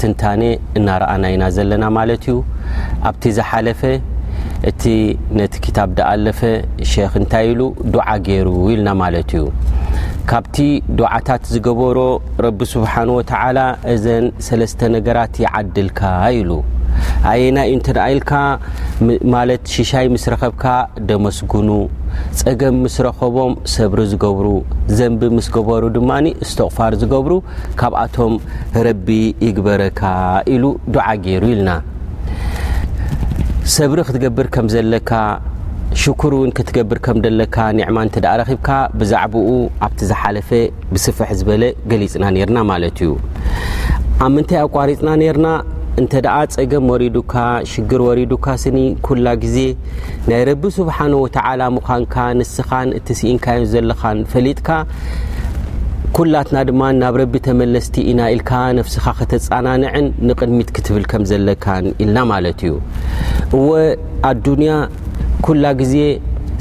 ትንታነ እናረኣና ኢና ዘለና ማለት እዩ ኣብቲ ዝሓለፈ እቲ ነቲ ክታብ ድኣለፈ ሸክ እንታይ ኢሉ ዱዓ ገይሩ ኢልና ማለት እዩ ካብቲ ዱዓታት ዝገበሮ ረቢ ስብሓን ወተዓላ እዘን ሰለስተ ነገራት ይዓድልካ ኢሉ ኣየና እዩ እንትንኣኢልካ ማለት ሽሻይ ምስ ረኸብካ ደመስግኑ ፀገም ምስ ረኸቦም ሰብሪ ዝገብሩ ዘንቢ ምስ ገበሩ ድማ እስተቕፋር ዝገብሩ ካብኣቶም ረቢ ይግበረካ ኢሉ ዱዓ ገይሩ ኢልና ሰብሪ ክትገብር ከም ዘለካ ሽኩር እውን ክትገብር ከም ደለካ ኒዕማ እንተ ደኣ ረኺብካ ብዛዕባኡ ኣብቲ ዝሓለፈ ብስፍሕ ዝበለ ገሊጽና ነርና ማለት እዩ ኣብ ምንታይ ኣቋሪጽና ነርና እንተ ደኣ ጸገም ወሪዱካ ሽግር ወሪዱካ ስኒ ኩላ ግዜ ናይ ረቢ ስብሓን ወተላ ምዃንካ ንስኻን እቲ ስኢንካዮ ዘለኻን ፈሊጥካ ኩላትና ድማ ናብ ረቢ ተመለስቲ ኢና ኢልካ ነፍስኻ ከተፃናንዕን ንቅድሚት ክትብል ከም ዘለካን ኢልና ማለት እዩ እወ ኣዱንያ ኩላ ግዜ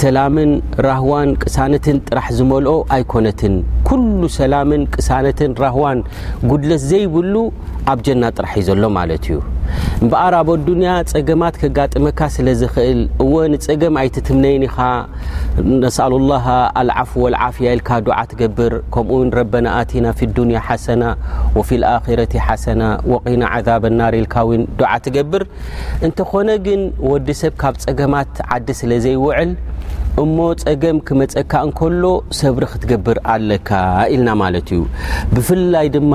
ሰላምን ራህዋን ቅሳነትን ጥራሕ ዝመልኦ ኣይኮነትን ኩሉ ሰላምን ቅሳነትን ራህዋን ጉድለት ዘይብሉ ኣብ ጀና ጥራሕ እዩ ዘሎ ማለት እዩ እምበኣር ኣብ ኣዱንያ ጸገማት ከጋጥመካ ስለ ዝኽእል እወ ንጸገም ኣይትትምነይን ኢኻ ነስኣሉ ላሃ ኣልዓፉ ወልዓፍያ ኢልካ ዱዓ ትገብር ከምኡ ውን ረበና ኣቲና ፊ ዱንያ ሓሰና ወፊ ልኣኺረቲ ሓሰና ወቒና ዓዛብ ናር ኢልካ ውን ዱዓ ትገብር እንተኾነ ግን ወዲ ሰብ ካብ ጸገማት ዓዲ ስለ ዘይውዕል እሞ ጸገም ክመጸካ እንከሎ ሰብሪ ክትገብር ኣለካ ኢልና ማለት እዩ ብፍላይ ድማ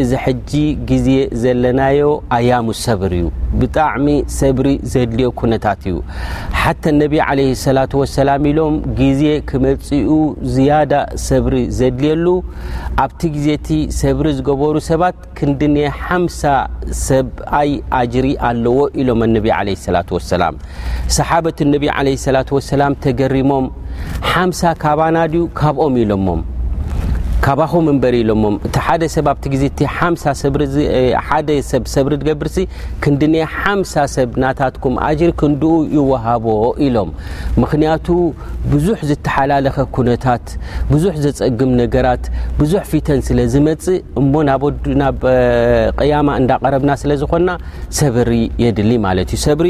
እዚ ሕጂ ግዜ ዘለናዮ ኣያሙ ሰብር እዩ ብጣዕሚ ሰብሪ ዘድልዮ ኩነታት እዩ ሓተ ነቢ ዓለ ሰላት ወሰላም ኢሎም ግዜ ክመጽኡ ዝያዳ ሰብሪ ዘድልየሉ ኣብቲ ግዜ እቲ ሰብሪ ዝገበሩ ሰባት ክንድንየ ሓምሳ ሰብኣይ ኣጅሪ ኣለዎ ኢሎም ኣነቢ ዓለ ሰላት ወሰላም ሰሓበት ነቢ ዓለ ሰላት ወሰላም ተገሪሞም ሓምሳ ካባና ድዩ ካብኦም ኢሎሞም ካባኹም እምበሪ ኢሎሞም እቲ ሓደ ሰብ ኣብቲ ግዜ እቲ ሓምሳ ሓደ ሰብ ሰብሪ ዝገብርሲ ክንድንየ ሓምሳ ሰብ ናታትኩም ኣጅሪ ክንድኡ ይወሃቦ ኢሎም ምክንያቱ ብዙሕ ዝተሓላለኸ ኩነታት ጸገማት ብዙሕ ዘጸግም ነገራት ብዙሕ ፊተን ስለ ዝመጽእ እሞ ናብ ናብ ቅያማ እንዳቀረብና ስለ ዝኾንና ሰብሪ የድሊ ማለት እዩ ሰብሪ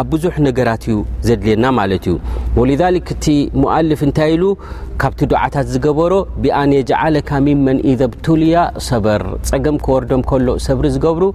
ኣብ ብዙሕ ነገራት እዩ ዘድልየና ማለት እዩ ወሊዛሊክ እቲ ሙኣልፍ እንታይ ኢሉ ካብቲ ዱዓታት ዝገበሮ ብኣን የጅዓለካ ሚመን ኢዘ ብቱልያ ሰበር ጸገም ክወርዶም ከሎ ሰብሪ ዝገብሩ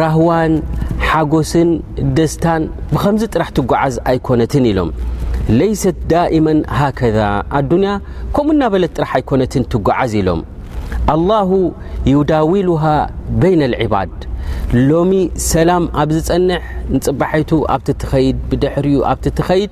ራህዋን ሓጎስን ደስታን ብኸምዚ ጥራሕ ትጓዓዝ ኣይኮነትን ኢሎም ለይሰት ዳእመን ሃከዛ ኣዱንያ ከምኡ እናበለት ጥራሕ ኣይኮነትን ትጓዓዝ ኢሎም ኣላሁ ዩዳዊሉሃ በይነ ልዕባድ ሎሚ ሰላም ኣብ ዝፀንሕ ንፅባሒቱ ኣብቲ ትኸይድ ብድሕሪኡ ኣብቲ ትኸይድ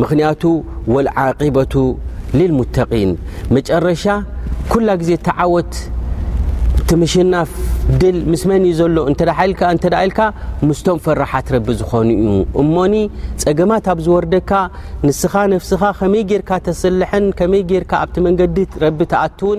ምኽንያቱ ወልዓቂበቱ ሊልሙተቂን መጨረሻ ኩላ ግዜ እቲ ዓወት እቲ ምሽናፍ ድል ምስ መን እዩ ዘሎ እንተ ኢልካ እንተ ኢልካ ምስቶም ፈራሓት ረቢ ዝኾኑ እዩ እሞኒ ጸገማት ኣብ ዝወርደካ ንስኻ ነፍስኻ ከመይ ጌርካ ተስልሕን ከመይ ጌርካ ኣብቲ መንገዲ ረቢ ተኣትውን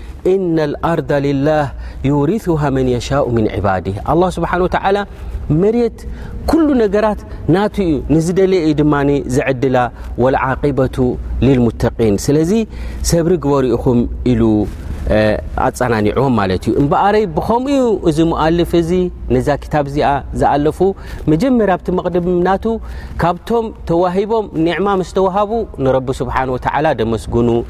እነ ልኣርዳ ልላህ ዩውሪቱሃ መን የሻኡ ምን ዕባድ ኣላ ስብሓን ወተዓላ መሬት ኩሉ ነገራት ናቱ እዩ ንዝደለየ እዩ ድማ ዝዕድላ ወልዓቂበቱ ልልሙተቂን ስለዚ ሰብሪ ግበሩ ኢኹም ኢሉ ኣፀናኒዕዎም ማለት እዩ እምበኣረይ ብከምኡ እዩ እዚ ሙኣልፍ እዚ ነዛ ክታብ እዚኣ ዝኣለፉ መጀመርያ ኣብቲ መቅድም ናቱ ካብቶም ተዋሂቦም ኒዕማ ምስ ተዋሃቡ ንረቢ ስብሓን ወተዓላ ደመስግኑ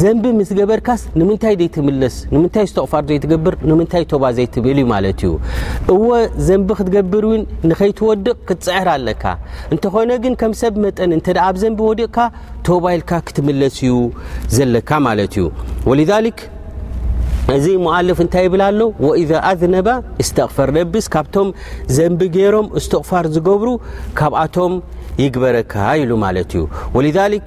ዘንቢ ምስ ገበርካስ ንምንታይ ዘይትምለስ ንምንታይ ስተቕፋር ዘይትገብር ንምንታይ ቶባ ዘይትብል እዩ ማለት እዩ እወ ዘንቢ ክትገብር እውን ንኸይትወድቕ ክትፅዕር ኣለካ እንተኾነ ግን ከም ሰብ መጠን እንተ ኣብ ዘንቢ ወዲቕካ ቶባ ኢልካ ክትምለስ እዩ ዘለካ ማለት እዩ ወልሊክ እዚ ሞኣልፍ እንታይ ይብል ኣሎ ወኢዛ ኣዝነባ እስተቕፈር ነብስ ካብቶም ዘንቢ ገይሮም እስትቕፋር ዝገብሩ ካብኣቶም ይግበረካ ኢሉ ማለት እዩ ወልሊክ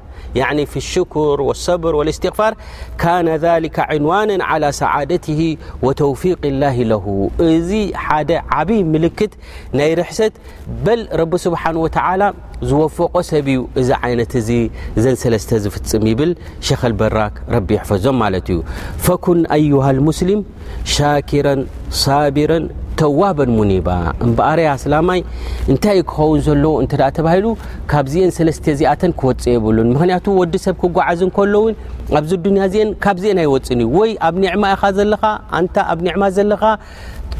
في الشكر والصبر والاستغفار كان ذلك عنوانا على سعادته وتوفيق الله له عبي ملكت ني رحست بل رب سبانه وتلى وفق س ن ن س م بل شخ البراك رب يحف فكن ها المسلم ሻኪረን ሳቢረን ተዋበን ሙኒባ እምበኣረይ ኣስላማይ እንታይ እዩ ክኸውን ዘለዎ እንተ ተባሂሉ ካብዚኤን ሰለስተ እዚኣተን ክወፅእ የብሉን ምክንያቱ ወዲ ሰብ ክጓዓዝ እንከሎውን ኣብዚ ዱንያ እዚኤን ካብዚኤን ኣይወፅን እዩ ወይ ኣብ ኒዕማ ኢኻ ዘለኻ ኣንታ ኣብ ኒዕማ ዘለኻ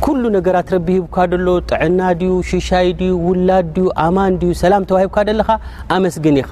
ኩሉ ነገራት ረቢ ሂብካ ደሎ ጥዕና ድዩ ሽሻይ ድዩ ውላድ ድዩ ኣማን ድዩ ሰላም ተዋሂብካ ደለኻ ኣመስግን ኢኻ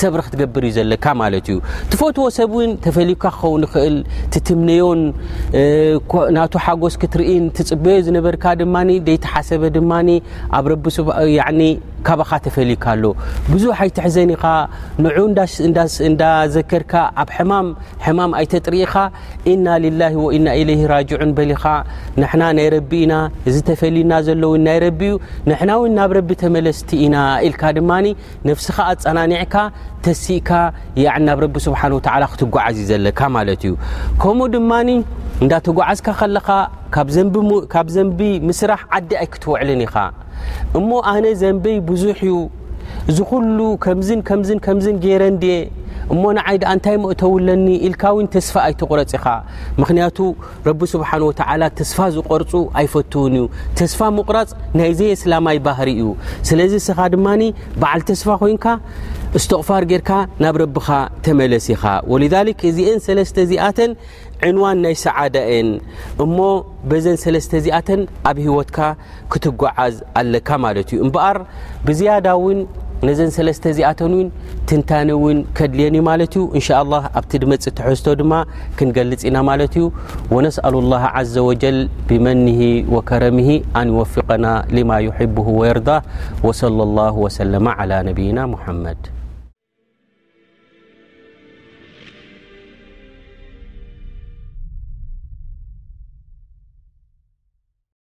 ሰብሪ ክትገብር እዩ ዘለካ ማለት እዩ ትፈትዎ ሰብ እውን ተፈሊዩካ ክኸውን ይኽእል ትትምነዮን ናቱ ሓጎስ ክትርኢን ትፅበዮ ዝነበርካ ድማ ደይተሓሰበ ድማ ኣብ ረቢ ካባኻ ተፈሊዩካ ኣሎ ብዙሕ ኣይትሕዘን ኢኻ ንዑ እንዳዘከርካ ኣብ ሕማም ሕማም ኣይተጥርኢኻ እና ልላ ወእና ኢለይ ራጅዑን በሊኻ ንሕና ናይ ረቢ ኢና እዚ ተፈሊዩና ዘለውን ናይ ረቢ እዩ ንሕና እውን ናብ ረቢ ተመለስቲ ኢና ኢልካ ድማ ነፍስኻ ኣፀናኒዕካ ተሲእካ ናብ ረቢ ስብሓን ወተላ ክትጓዓዝ እዩ ዘለካ ማለት እዩ ከምኡ ድማ እንዳተጓዓዝካ ከለኻ ካብ ዘንቢ ምስራሕ ዓዲ ኣይክትውዕልን ኢኻ እሞ ኣነ ዘንበይ ብዙሕ እዩ እዚ ኩሉ ከምዝን ከምዝን ከምዝን ገይረ እንድ እሞ ንዓይ ድኣ እንታይ መእተውለኒ ኢልካ ውን ተስፋ ኣይትቑረፂ ኢኻ ምክንያቱ ረቢ ስብሓን ወተዓላ ተስፋ ዝቆርፁ ኣይፈትውን እዩ ተስፋ ምቑራፅ ናይ ዘይ እስላማይ ባህሪ እዩ ስለዚ እስኻ ድማ በዓል ተስፋ ኮይንካ እስተቕፋር ጌርካ ናብ ረብኻ ተመለስ ኢኻ ወልሊክ እዚኤን ሰለስተ እዚኣተን ዕንዋን ናይ ሰዓዳ እየን እሞ በዘን ሰለስተ እዚኣተን ኣብ ሂወትካ ክትጓዓዝ ኣለካ ማለት እዩ እምበኣር ብዝያዳ እውን ነዘን ሰለስተ እዚኣተን እውን ትንታነ እውን ከድልየን እዩ ማለት እዩ እንሻ ላ ኣብቲ ድመፅ ትሕዝቶ ድማ ክንገልፅ ኢና ማለት እዩ ወነስኣሉ ላ ዘ ወጀል ብመንሂ ወከረምሂ ኣን ይወፍቀና ልማ ይሕብሁ ወየርዳ ወሰለ ላ ወሰለማ ላ ነብይና ሙሓመድ